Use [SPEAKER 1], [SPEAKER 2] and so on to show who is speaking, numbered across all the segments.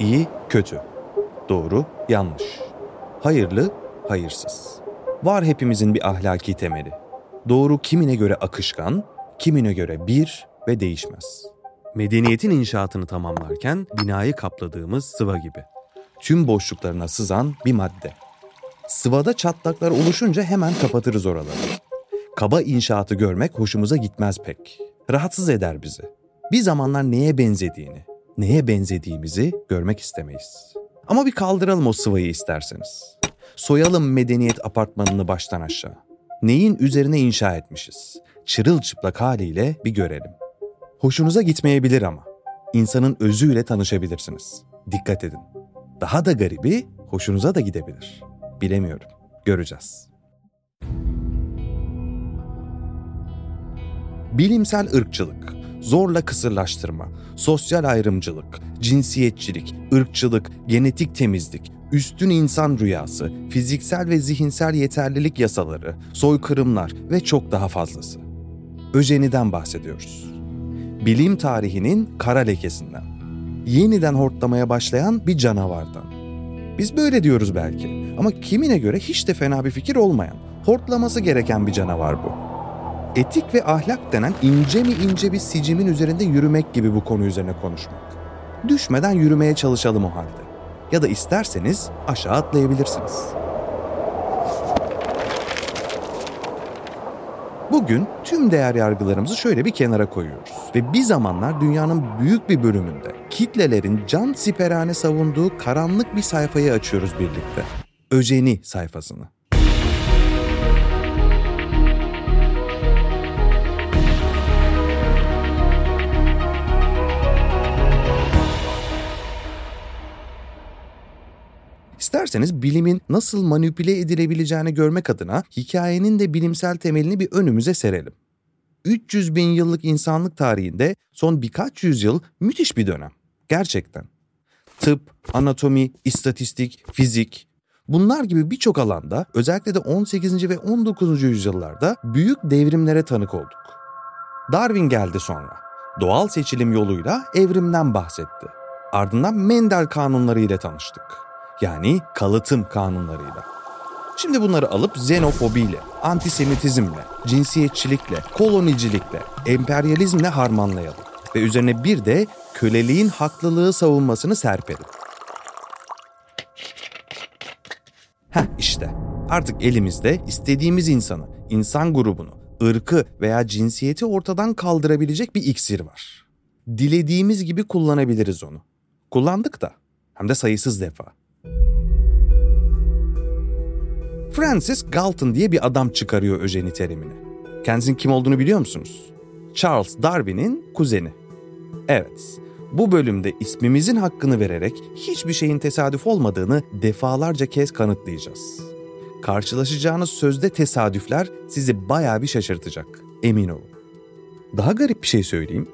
[SPEAKER 1] İyi, kötü. Doğru, yanlış. Hayırlı, hayırsız. Var hepimizin bir ahlaki temeli. Doğru kimine göre akışkan, kimine göre bir ve değişmez. Medeniyetin inşaatını tamamlarken binayı kapladığımız sıva gibi. Tüm boşluklarına sızan bir madde. Sıvada çatlaklar oluşunca hemen kapatırız oraları. Kaba inşaatı görmek hoşumuza gitmez pek. Rahatsız eder bizi. Bir zamanlar neye benzediğini, neye benzediğimizi görmek istemeyiz. Ama bir kaldıralım o sıvayı isterseniz. Soyalım medeniyet apartmanını baştan aşağı. Neyin üzerine inşa etmişiz? Çırılçıplak haliyle bir görelim. Hoşunuza gitmeyebilir ama. İnsanın özüyle tanışabilirsiniz. Dikkat edin. Daha da garibi hoşunuza da gidebilir. Bilemiyorum. Göreceğiz. Bilimsel ırkçılık, zorla kısırlaştırma, sosyal ayrımcılık, cinsiyetçilik, ırkçılık, genetik temizlik, üstün insan rüyası, fiziksel ve zihinsel yeterlilik yasaları, soykırımlar ve çok daha fazlası. Öjeniden bahsediyoruz. Bilim tarihinin kara lekesinden. Yeniden hortlamaya başlayan bir canavardan. Biz böyle diyoruz belki ama kimine göre hiç de fena bir fikir olmayan, hortlaması gereken bir canavar bu. Etik ve ahlak denen ince mi ince bir sicimin üzerinde yürümek gibi bu konu üzerine konuşmak. Düşmeden yürümeye çalışalım o halde. Ya da isterseniz aşağı atlayabilirsiniz. Bugün tüm değer yargılarımızı şöyle bir kenara koyuyoruz ve bir zamanlar dünyanın büyük bir bölümünde kitlelerin can siperhane savunduğu karanlık bir sayfayı açıyoruz birlikte. Öjeni sayfasını. İsterseniz bilimin nasıl manipüle edilebileceğini görmek adına hikayenin de bilimsel temelini bir önümüze serelim. 300 bin yıllık insanlık tarihinde son birkaç yüzyıl müthiş bir dönem. Gerçekten. Tıp, anatomi, istatistik, fizik, Bunlar gibi birçok alanda özellikle de 18. ve 19. yüzyıllarda büyük devrimlere tanık olduk. Darwin geldi sonra. Doğal seçilim yoluyla evrimden bahsetti. Ardından Mendel kanunları ile tanıştık. Yani kalıtım kanunlarıyla. Şimdi bunları alıp xenofobiyle, antisemitizmle, cinsiyetçilikle, kolonicilikle, emperyalizmle harmanlayalım. Ve üzerine bir de köleliğin haklılığı savunmasını serpelim. Heh işte artık elimizde istediğimiz insanı, insan grubunu, ırkı veya cinsiyeti ortadan kaldırabilecek bir iksir var. Dilediğimiz gibi kullanabiliriz onu. Kullandık da hem de sayısız defa. Francis Galton diye bir adam çıkarıyor öjeni terimini. Kendisinin kim olduğunu biliyor musunuz? Charles Darwin'in kuzeni. Evet, bu bölümde ismimizin hakkını vererek hiçbir şeyin tesadüf olmadığını defalarca kez kanıtlayacağız. Karşılaşacağınız sözde tesadüfler sizi bayağı bir şaşırtacak, emin olun. Daha garip bir şey söyleyeyim.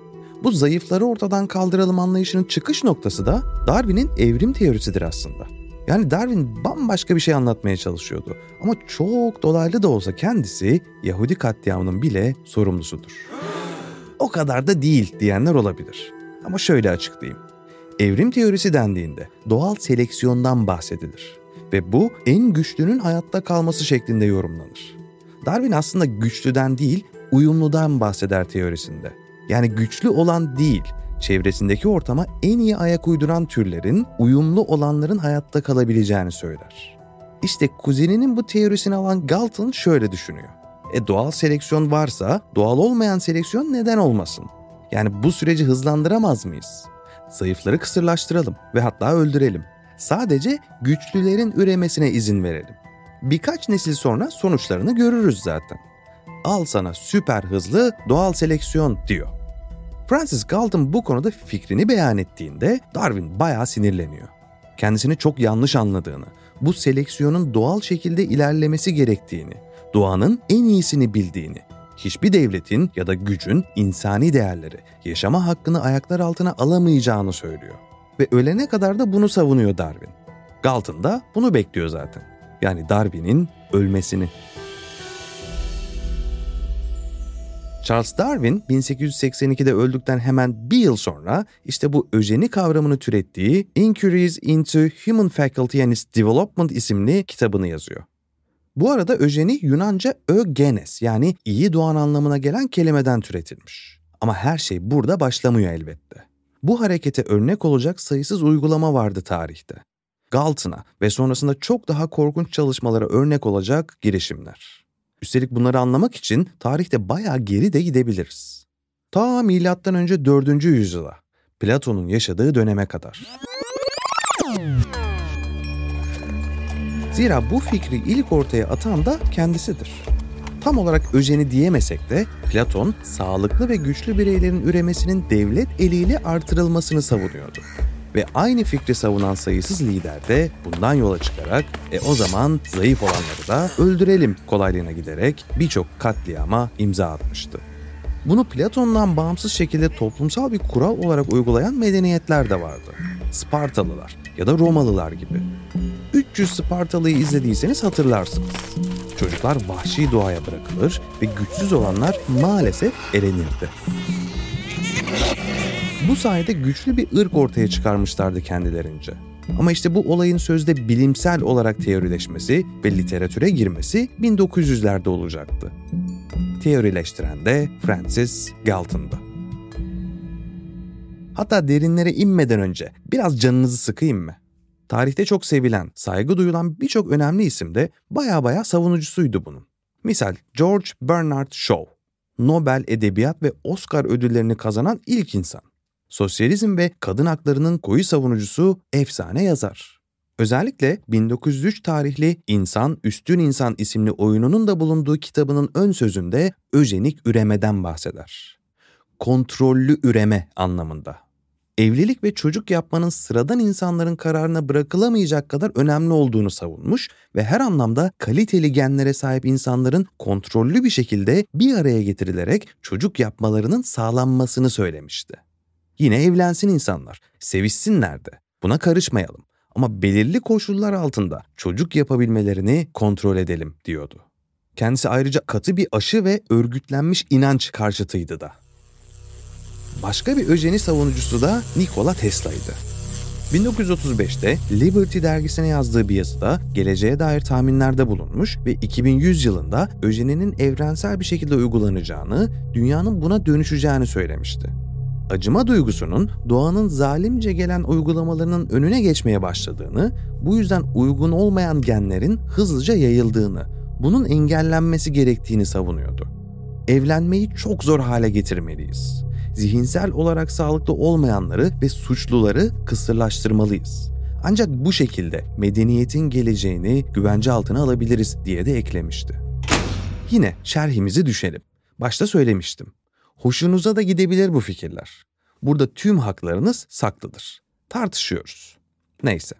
[SPEAKER 1] Bu zayıfları ortadan kaldıralım anlayışının çıkış noktası da Darwin'in evrim teorisidir aslında. Yani Darwin bambaşka bir şey anlatmaya çalışıyordu. Ama çok dolaylı da olsa kendisi Yahudi katliamının bile sorumlusudur. O kadar da değil diyenler olabilir. Ama şöyle açıklayayım. Evrim teorisi dendiğinde doğal seleksiyondan bahsedilir ve bu en güçlünün hayatta kalması şeklinde yorumlanır. Darwin aslında güçlüden değil, uyumludan bahseder teorisinde. Yani güçlü olan değil, çevresindeki ortama en iyi ayak uyduran türlerin, uyumlu olanların hayatta kalabileceğini söyler. İşte kuzeninin bu teorisini alan Galton şöyle düşünüyor. E doğal seleksiyon varsa doğal olmayan seleksiyon neden olmasın? Yani bu süreci hızlandıramaz mıyız? Zayıfları kısırlaştıralım ve hatta öldürelim. Sadece güçlülerin üremesine izin verelim. Birkaç nesil sonra sonuçlarını görürüz zaten. Al sana süper hızlı doğal seleksiyon diyor. Francis Galton bu konuda fikrini beyan ettiğinde Darwin bayağı sinirleniyor. Kendisini çok yanlış anladığını, bu seleksiyonun doğal şekilde ilerlemesi gerektiğini, doğanın en iyisini bildiğini, hiçbir devletin ya da gücün insani değerleri, yaşama hakkını ayaklar altına alamayacağını söylüyor. Ve ölene kadar da bunu savunuyor Darwin. Galton da bunu bekliyor zaten. Yani Darwin'in ölmesini. Charles Darwin 1882'de öldükten hemen bir yıl sonra işte bu öjeni kavramını türettiği Inquiries into Human Faculty and Its Development isimli kitabını yazıyor. Bu arada öjeni Yunanca ögenes yani iyi doğan anlamına gelen kelimeden türetilmiş. Ama her şey burada başlamıyor elbette. Bu harekete örnek olacak sayısız uygulama vardı tarihte. Galton'a ve sonrasında çok daha korkunç çalışmalara örnek olacak girişimler. Üstelik bunları anlamak için tarihte bayağı geri de gidebiliriz. Ta milattan önce 4. yüzyıla, Platon'un yaşadığı döneme kadar. Zira bu fikri ilk ortaya atan da kendisidir. Tam olarak öjeni diyemesek de Platon sağlıklı ve güçlü bireylerin üremesinin devlet eliyle artırılmasını savunuyordu. Ve aynı fikri savunan sayısız lider de bundan yola çıkarak e o zaman zayıf olanları da öldürelim kolaylığına giderek birçok katliama imza atmıştı. Bunu Platon'dan bağımsız şekilde toplumsal bir kural olarak uygulayan medeniyetler de vardı. Spartalılar ya da Romalılar gibi. 300 Spartalı'yı izlediyseniz hatırlarsınız. Çocuklar vahşi doğaya bırakılır ve güçsüz olanlar maalesef elenirdi. Bu sayede güçlü bir ırk ortaya çıkarmışlardı kendilerince. Ama işte bu olayın sözde bilimsel olarak teorileşmesi ve literatüre girmesi 1900'lerde olacaktı. Teorileştiren de Francis Galton'dı. Hatta derinlere inmeden önce biraz canınızı sıkayım mı? Tarihte çok sevilen, saygı duyulan birçok önemli isim de baya baya savunucusuydu bunun. Misal George Bernard Shaw, Nobel Edebiyat ve Oscar ödüllerini kazanan ilk insan. Sosyalizm ve kadın haklarının koyu savunucusu efsane yazar. Özellikle 1903 tarihli İnsan Üstün İnsan isimli oyununun da bulunduğu kitabının ön sözünde öjenik üremeden bahseder. Kontrollü üreme anlamında. Evlilik ve çocuk yapmanın sıradan insanların kararına bırakılamayacak kadar önemli olduğunu savunmuş ve her anlamda kaliteli genlere sahip insanların kontrollü bir şekilde bir araya getirilerek çocuk yapmalarının sağlanmasını söylemişti. Yine evlensin insanlar, sevişsinler de. Buna karışmayalım. Ama belirli koşullar altında çocuk yapabilmelerini kontrol edelim diyordu. Kendisi ayrıca katı bir aşı ve örgütlenmiş inanç karşıtıydı da. Başka bir öjeni savunucusu da Nikola Tesla'ydı. 1935'te Liberty dergisine yazdığı bir yazıda geleceğe dair tahminlerde bulunmuş ve 2100 yılında öjeninin evrensel bir şekilde uygulanacağını, dünyanın buna dönüşeceğini söylemişti acıma duygusunun doğanın zalimce gelen uygulamalarının önüne geçmeye başladığını, bu yüzden uygun olmayan genlerin hızlıca yayıldığını, bunun engellenmesi gerektiğini savunuyordu. Evlenmeyi çok zor hale getirmeliyiz. Zihinsel olarak sağlıklı olmayanları ve suçluları kısırlaştırmalıyız. Ancak bu şekilde medeniyetin geleceğini güvence altına alabiliriz diye de eklemişti. Yine şerhimizi düşelim. Başta söylemiştim. Hoşunuza da gidebilir bu fikirler. Burada tüm haklarınız saklıdır. Tartışıyoruz. Neyse.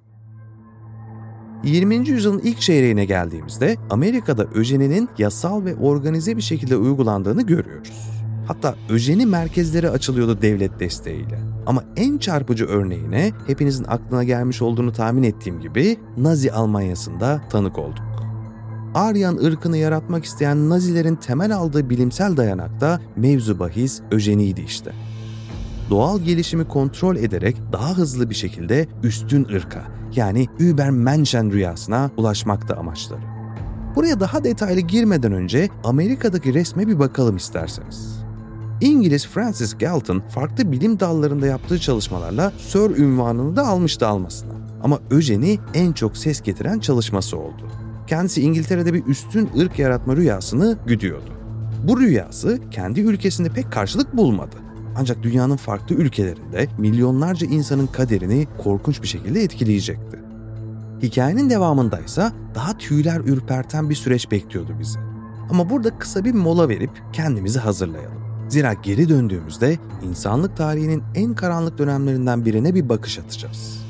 [SPEAKER 1] 20. yüzyılın ilk çeyreğine geldiğimizde Amerika'da öjeninin yasal ve organize bir şekilde uygulandığını görüyoruz. Hatta öjeni merkezleri açılıyordu devlet desteğiyle. Ama en çarpıcı örneğine hepinizin aklına gelmiş olduğunu tahmin ettiğim gibi Nazi Almanya'sında tanık olduk. Aryan ırkını yaratmak isteyen Nazilerin temel aldığı bilimsel dayanak da mevzu bahis öjeniydi işte. Doğal gelişimi kontrol ederek daha hızlı bir şekilde üstün ırka yani Übermenschen rüyasına ulaşmakta amaçları. Buraya daha detaylı girmeden önce Amerika'daki resme bir bakalım isterseniz. İngiliz Francis Galton farklı bilim dallarında yaptığı çalışmalarla Sir ünvanını da almıştı almasına. Ama öjeni en çok ses getiren çalışması oldu. Kendisi İngiltere'de bir üstün ırk yaratma rüyasını güdüyordu. Bu rüyası kendi ülkesinde pek karşılık bulmadı. Ancak dünyanın farklı ülkelerinde milyonlarca insanın kaderini korkunç bir şekilde etkileyecekti. Hikayenin devamında ise daha tüyler ürperten bir süreç bekliyordu bizi. Ama burada kısa bir mola verip kendimizi hazırlayalım. Zira geri döndüğümüzde insanlık tarihinin en karanlık dönemlerinden birine bir bakış atacağız.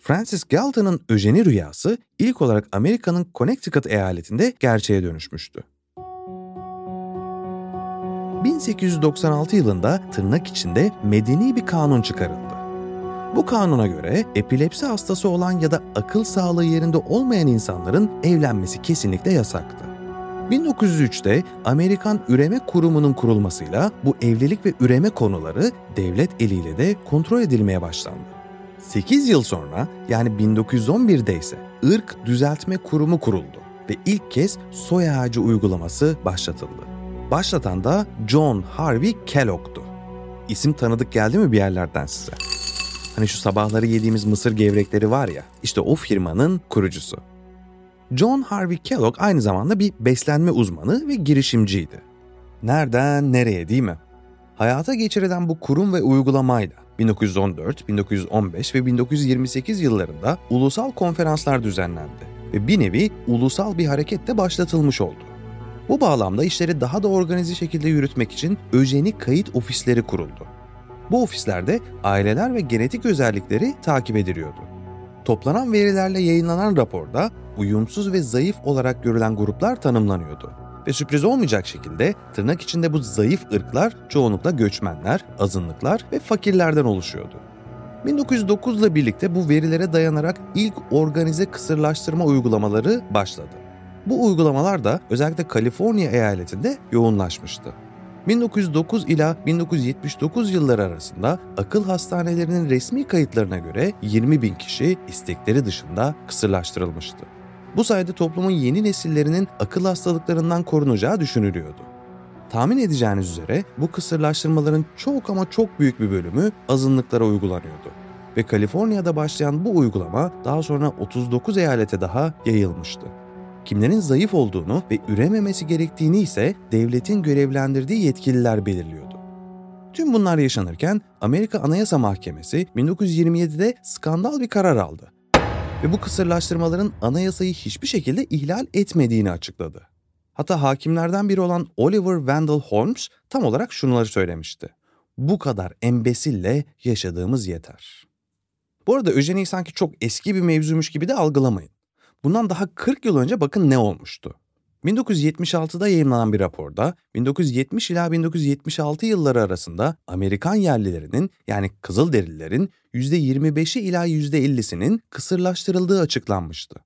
[SPEAKER 1] Francis Galton'ın öjeni rüyası ilk olarak Amerika'nın Connecticut eyaletinde gerçeğe dönüşmüştü. 1896 yılında tırnak içinde medeni bir kanun çıkarıldı. Bu kanuna göre epilepsi hastası olan ya da akıl sağlığı yerinde olmayan insanların evlenmesi kesinlikle yasaktı. 1903'te Amerikan Üreme Kurumu'nun kurulmasıyla bu evlilik ve üreme konuları devlet eliyle de kontrol edilmeye başlandı. 8 yıl sonra yani 1911'de ise Irk Düzeltme Kurumu kuruldu ve ilk kez soy ağacı uygulaması başlatıldı. Başlatan da John Harvey Kellogg'tu. İsim tanıdık geldi mi bir yerlerden size? Hani şu sabahları yediğimiz mısır gevrekleri var ya, işte o firmanın kurucusu. John Harvey Kellogg aynı zamanda bir beslenme uzmanı ve girişimciydi. Nereden nereye değil mi? Hayata geçirilen bu kurum ve uygulamayla 1914, 1915 ve 1928 yıllarında ulusal konferanslar düzenlendi ve bir nevi ulusal bir harekette başlatılmış oldu. Bu bağlamda işleri daha da organize şekilde yürütmek için öjeni kayıt ofisleri kuruldu. Bu ofislerde aileler ve genetik özellikleri takip ediliyordu. Toplanan verilerle yayınlanan raporda uyumsuz ve zayıf olarak görülen gruplar tanımlanıyordu. Ve sürpriz olmayacak şekilde tırnak içinde bu zayıf ırklar çoğunlukla göçmenler, azınlıklar ve fakirlerden oluşuyordu. 1909 ile birlikte bu verilere dayanarak ilk organize kısırlaştırma uygulamaları başladı. Bu uygulamalar da özellikle Kaliforniya eyaletinde yoğunlaşmıştı. 1909 ila 1979 yılları arasında akıl hastanelerinin resmi kayıtlarına göre 20 bin kişi istekleri dışında kısırlaştırılmıştı. Bu sayede toplumun yeni nesillerinin akıl hastalıklarından korunacağı düşünülüyordu. Tahmin edeceğiniz üzere bu kısırlaştırmaların çok ama çok büyük bir bölümü azınlıklara uygulanıyordu. Ve Kaliforniya'da başlayan bu uygulama daha sonra 39 eyalete daha yayılmıştı. Kimlerin zayıf olduğunu ve ürememesi gerektiğini ise devletin görevlendirdiği yetkililer belirliyordu. Tüm bunlar yaşanırken Amerika Anayasa Mahkemesi 1927'de skandal bir karar aldı ve bu kısırlaştırmaların anayasayı hiçbir şekilde ihlal etmediğini açıkladı. Hatta hakimlerden biri olan Oliver Wendell Holmes tam olarak şunları söylemişti. Bu kadar embesille yaşadığımız yeter. Bu arada öjeniyi sanki çok eski bir mevzumuş gibi de algılamayın. Bundan daha 40 yıl önce bakın ne olmuştu. 1976'da yayınlanan bir raporda 1970 ila 1976 yılları arasında Amerikan yerlilerinin yani Kızılderililerin %25'i ila %50'sinin kısırlaştırıldığı açıklanmıştı.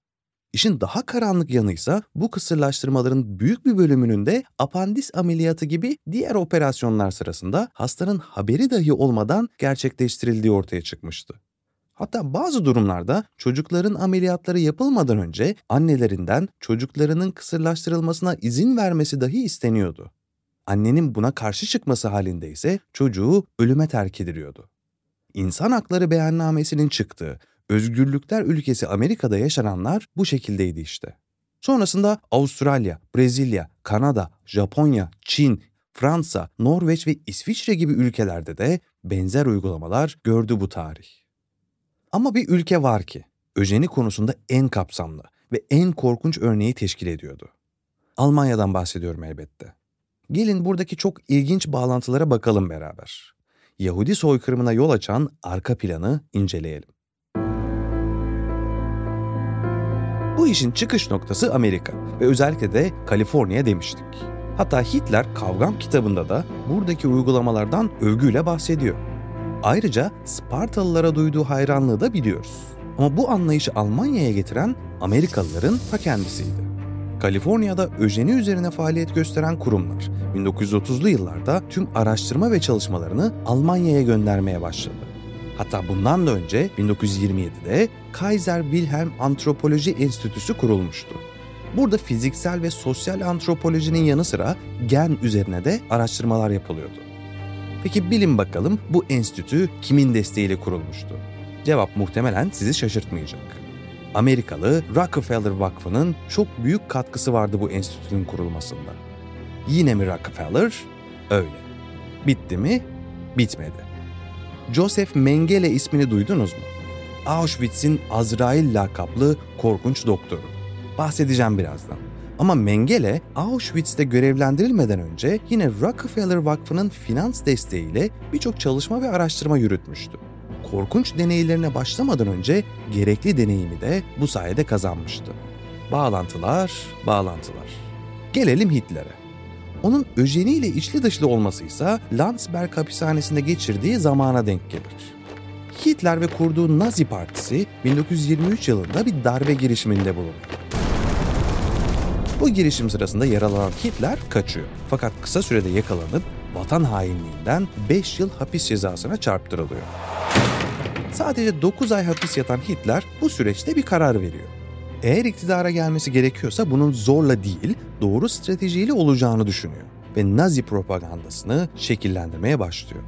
[SPEAKER 1] İşin daha karanlık yanıysa bu kısırlaştırmaların büyük bir bölümünün de apandis ameliyatı gibi diğer operasyonlar sırasında hastanın haberi dahi olmadan gerçekleştirildiği ortaya çıkmıştı. Hatta bazı durumlarda çocukların ameliyatları yapılmadan önce annelerinden çocuklarının kısırlaştırılmasına izin vermesi dahi isteniyordu. Annenin buna karşı çıkması halinde ise çocuğu ölüme terk ediliyordu. İnsan Hakları Beyannamesi'nin çıktığı özgürlükler ülkesi Amerika'da yaşananlar bu şekildeydi işte. Sonrasında Avustralya, Brezilya, Kanada, Japonya, Çin, Fransa, Norveç ve İsviçre gibi ülkelerde de benzer uygulamalar gördü bu tarih. Ama bir ülke var ki öjeni konusunda en kapsamlı ve en korkunç örneği teşkil ediyordu. Almanya'dan bahsediyorum elbette. Gelin buradaki çok ilginç bağlantılara bakalım beraber. Yahudi soykırımına yol açan arka planı inceleyelim. Bu işin çıkış noktası Amerika ve özellikle de Kaliforniya demiştik. Hatta Hitler Kavgam kitabında da buradaki uygulamalardan övgüyle bahsediyor. Ayrıca Spartalılara duyduğu hayranlığı da biliyoruz. Ama bu anlayışı Almanya'ya getiren Amerikalıların ta kendisiydi. Kaliforniya'da öjeni üzerine faaliyet gösteren kurumlar 1930'lu yıllarda tüm araştırma ve çalışmalarını Almanya'ya göndermeye başladı. Hatta bundan da önce 1927'de Kaiser Wilhelm Antropoloji Enstitüsü kurulmuştu. Burada fiziksel ve sosyal antropolojinin yanı sıra gen üzerine de araştırmalar yapılıyordu. Peki bilin bakalım bu enstitü kimin desteğiyle kurulmuştu? Cevap muhtemelen sizi şaşırtmayacak. Amerikalı Rockefeller Vakfı'nın çok büyük katkısı vardı bu enstitünün kurulmasında. Yine mi Rockefeller? Öyle. Bitti mi? Bitmedi. Joseph Mengele ismini duydunuz mu? Auschwitz'in Azrail lakaplı korkunç doktoru. Bahsedeceğim birazdan. Ama Mengele Auschwitz'te görevlendirilmeden önce yine Rockefeller Vakfı'nın finans desteğiyle birçok çalışma ve araştırma yürütmüştü. Korkunç deneylerine başlamadan önce gerekli deneyimi de bu sayede kazanmıştı. Bağlantılar, bağlantılar. Gelelim Hitler'e. Onun öjeniyle içli dışlı olmasıysa Landsberg hapishanesinde geçirdiği zamana denk gelir. Hitler ve kurduğu Nazi Partisi 1923 yılında bir darbe girişiminde bulunuyor. Bu girişim sırasında yaralanan Hitler kaçıyor. Fakat kısa sürede yakalanıp vatan hainliğinden 5 yıl hapis cezasına çarptırılıyor. Sadece 9 ay hapis yatan Hitler bu süreçte bir karar veriyor. Eğer iktidara gelmesi gerekiyorsa bunun zorla değil, doğru stratejiyle olacağını düşünüyor ve Nazi propagandasını şekillendirmeye başlıyor.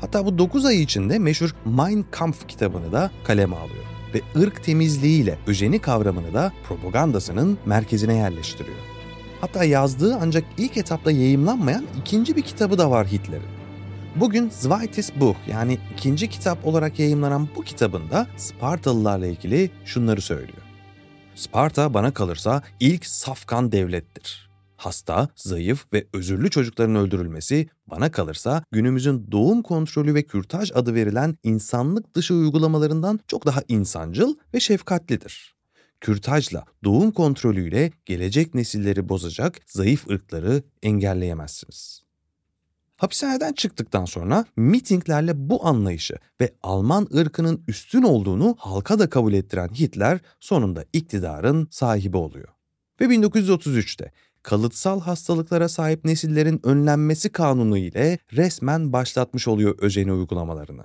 [SPEAKER 1] Hatta bu 9 ay içinde meşhur Mein Kampf kitabını da kaleme alıyor ve ırk temizliğiyle öjeni kavramını da propagandasının merkezine yerleştiriyor. Hatta yazdığı ancak ilk etapta yayımlanmayan ikinci bir kitabı da var Hitler'in. Bugün Zweites Buch yani ikinci kitap olarak yayımlanan bu kitabında Spartalılarla ilgili şunları söylüyor. Sparta bana kalırsa ilk safkan devlettir. Hasta, zayıf ve özürlü çocukların öldürülmesi bana kalırsa günümüzün doğum kontrolü ve kürtaj adı verilen insanlık dışı uygulamalarından çok daha insancıl ve şefkatlidir. Kürtajla, doğum kontrolüyle gelecek nesilleri bozacak zayıf ırkları engelleyemezsiniz. Hapishaneden çıktıktan sonra mitinglerle bu anlayışı ve Alman ırkının üstün olduğunu halka da kabul ettiren Hitler sonunda iktidarın sahibi oluyor. Ve 1933'te kalıtsal hastalıklara sahip nesillerin önlenmesi kanunu ile resmen başlatmış oluyor öjeni uygulamalarını.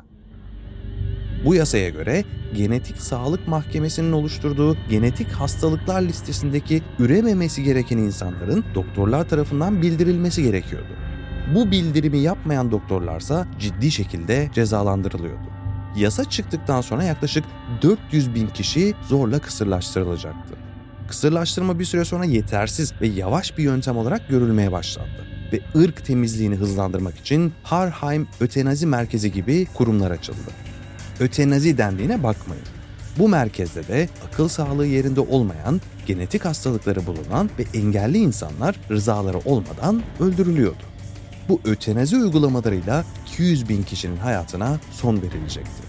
[SPEAKER 1] Bu yasaya göre Genetik Sağlık Mahkemesi'nin oluşturduğu genetik hastalıklar listesindeki ürememesi gereken insanların doktorlar tarafından bildirilmesi gerekiyordu. Bu bildirimi yapmayan doktorlarsa ciddi şekilde cezalandırılıyordu. Yasa çıktıktan sonra yaklaşık 400 bin kişi zorla kısırlaştırılacaktı. Kısırlaştırma bir süre sonra yetersiz ve yavaş bir yöntem olarak görülmeye başlandı ve ırk temizliğini hızlandırmak için Harheim Ötenazi Merkezi gibi kurumlar açıldı. Ötenazi dendiğine bakmayın. Bu merkezde de akıl sağlığı yerinde olmayan, genetik hastalıkları bulunan ve engelli insanlar rızaları olmadan öldürülüyordu. Bu ötenazi uygulamalarıyla 200 bin kişinin hayatına son verilecekti.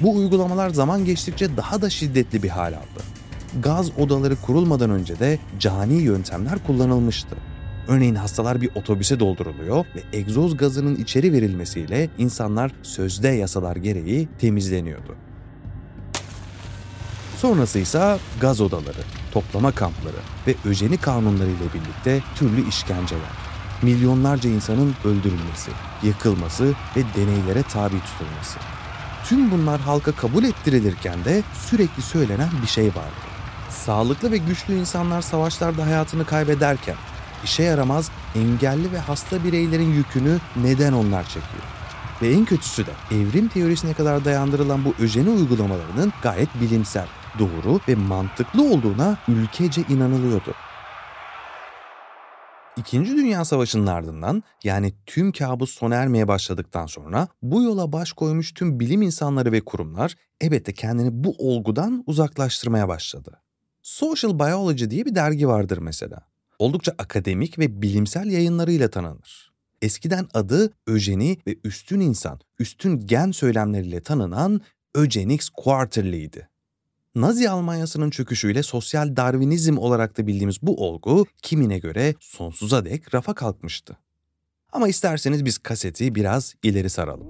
[SPEAKER 1] Bu uygulamalar zaman geçtikçe daha da şiddetli bir hal aldı. Gaz odaları kurulmadan önce de cani yöntemler kullanılmıştı. Örneğin hastalar bir otobüse dolduruluyor ve egzoz gazının içeri verilmesiyle insanlar sözde yasalar gereği temizleniyordu. Sonrası ise gaz odaları, toplama kampları ve öjeni kanunları ile birlikte türlü işkenceler. Milyonlarca insanın öldürülmesi, yakılması ve deneylere tabi tutulması. Tüm bunlar halka kabul ettirilirken de sürekli söylenen bir şey vardı. Sağlıklı ve güçlü insanlar savaşlarda hayatını kaybederken işe yaramaz engelli ve hasta bireylerin yükünü neden onlar çekiyor? Ve en kötüsü de evrim teorisine kadar dayandırılan bu öjeni uygulamalarının gayet bilimsel, doğru ve mantıklı olduğuna ülkece inanılıyordu. İkinci Dünya Savaşı'nın ardından yani tüm kabus sona ermeye başladıktan sonra bu yola baş koymuş tüm bilim insanları ve kurumlar elbette kendini bu olgudan uzaklaştırmaya başladı. Social Biology diye bir dergi vardır mesela. Oldukça akademik ve bilimsel yayınlarıyla tanınır. Eskiden adı öjeni ve üstün insan, üstün gen söylemleriyle tanınan Eugenics Quarterly'ydi. Nazi Almanyası'nın çöküşüyle sosyal Darwinizm olarak da bildiğimiz bu olgu kimine göre sonsuza dek rafa kalkmıştı. Ama isterseniz biz kaseti biraz ileri saralım.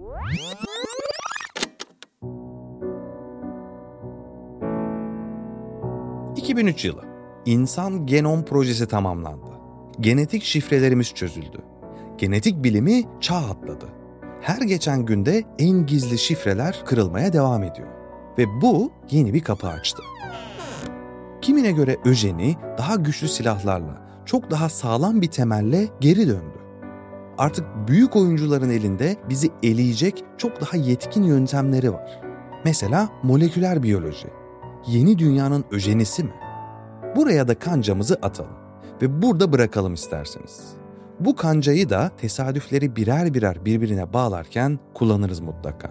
[SPEAKER 1] ...2003 yılı. İnsan Genom Projesi tamamlandı. Genetik şifrelerimiz çözüldü. Genetik bilimi çağ atladı. Her geçen günde en gizli şifreler kırılmaya devam ediyor. Ve bu yeni bir kapı açtı. Kimine göre öjeni daha güçlü silahlarla, çok daha sağlam bir temelle geri döndü. Artık büyük oyuncuların elinde bizi eleyecek çok daha yetkin yöntemleri var. Mesela moleküler biyoloji. Yeni dünyanın öjenisi mi? Buraya da kancamızı atalım ve burada bırakalım isterseniz. Bu kancayı da tesadüfleri birer birer birbirine bağlarken kullanırız mutlaka.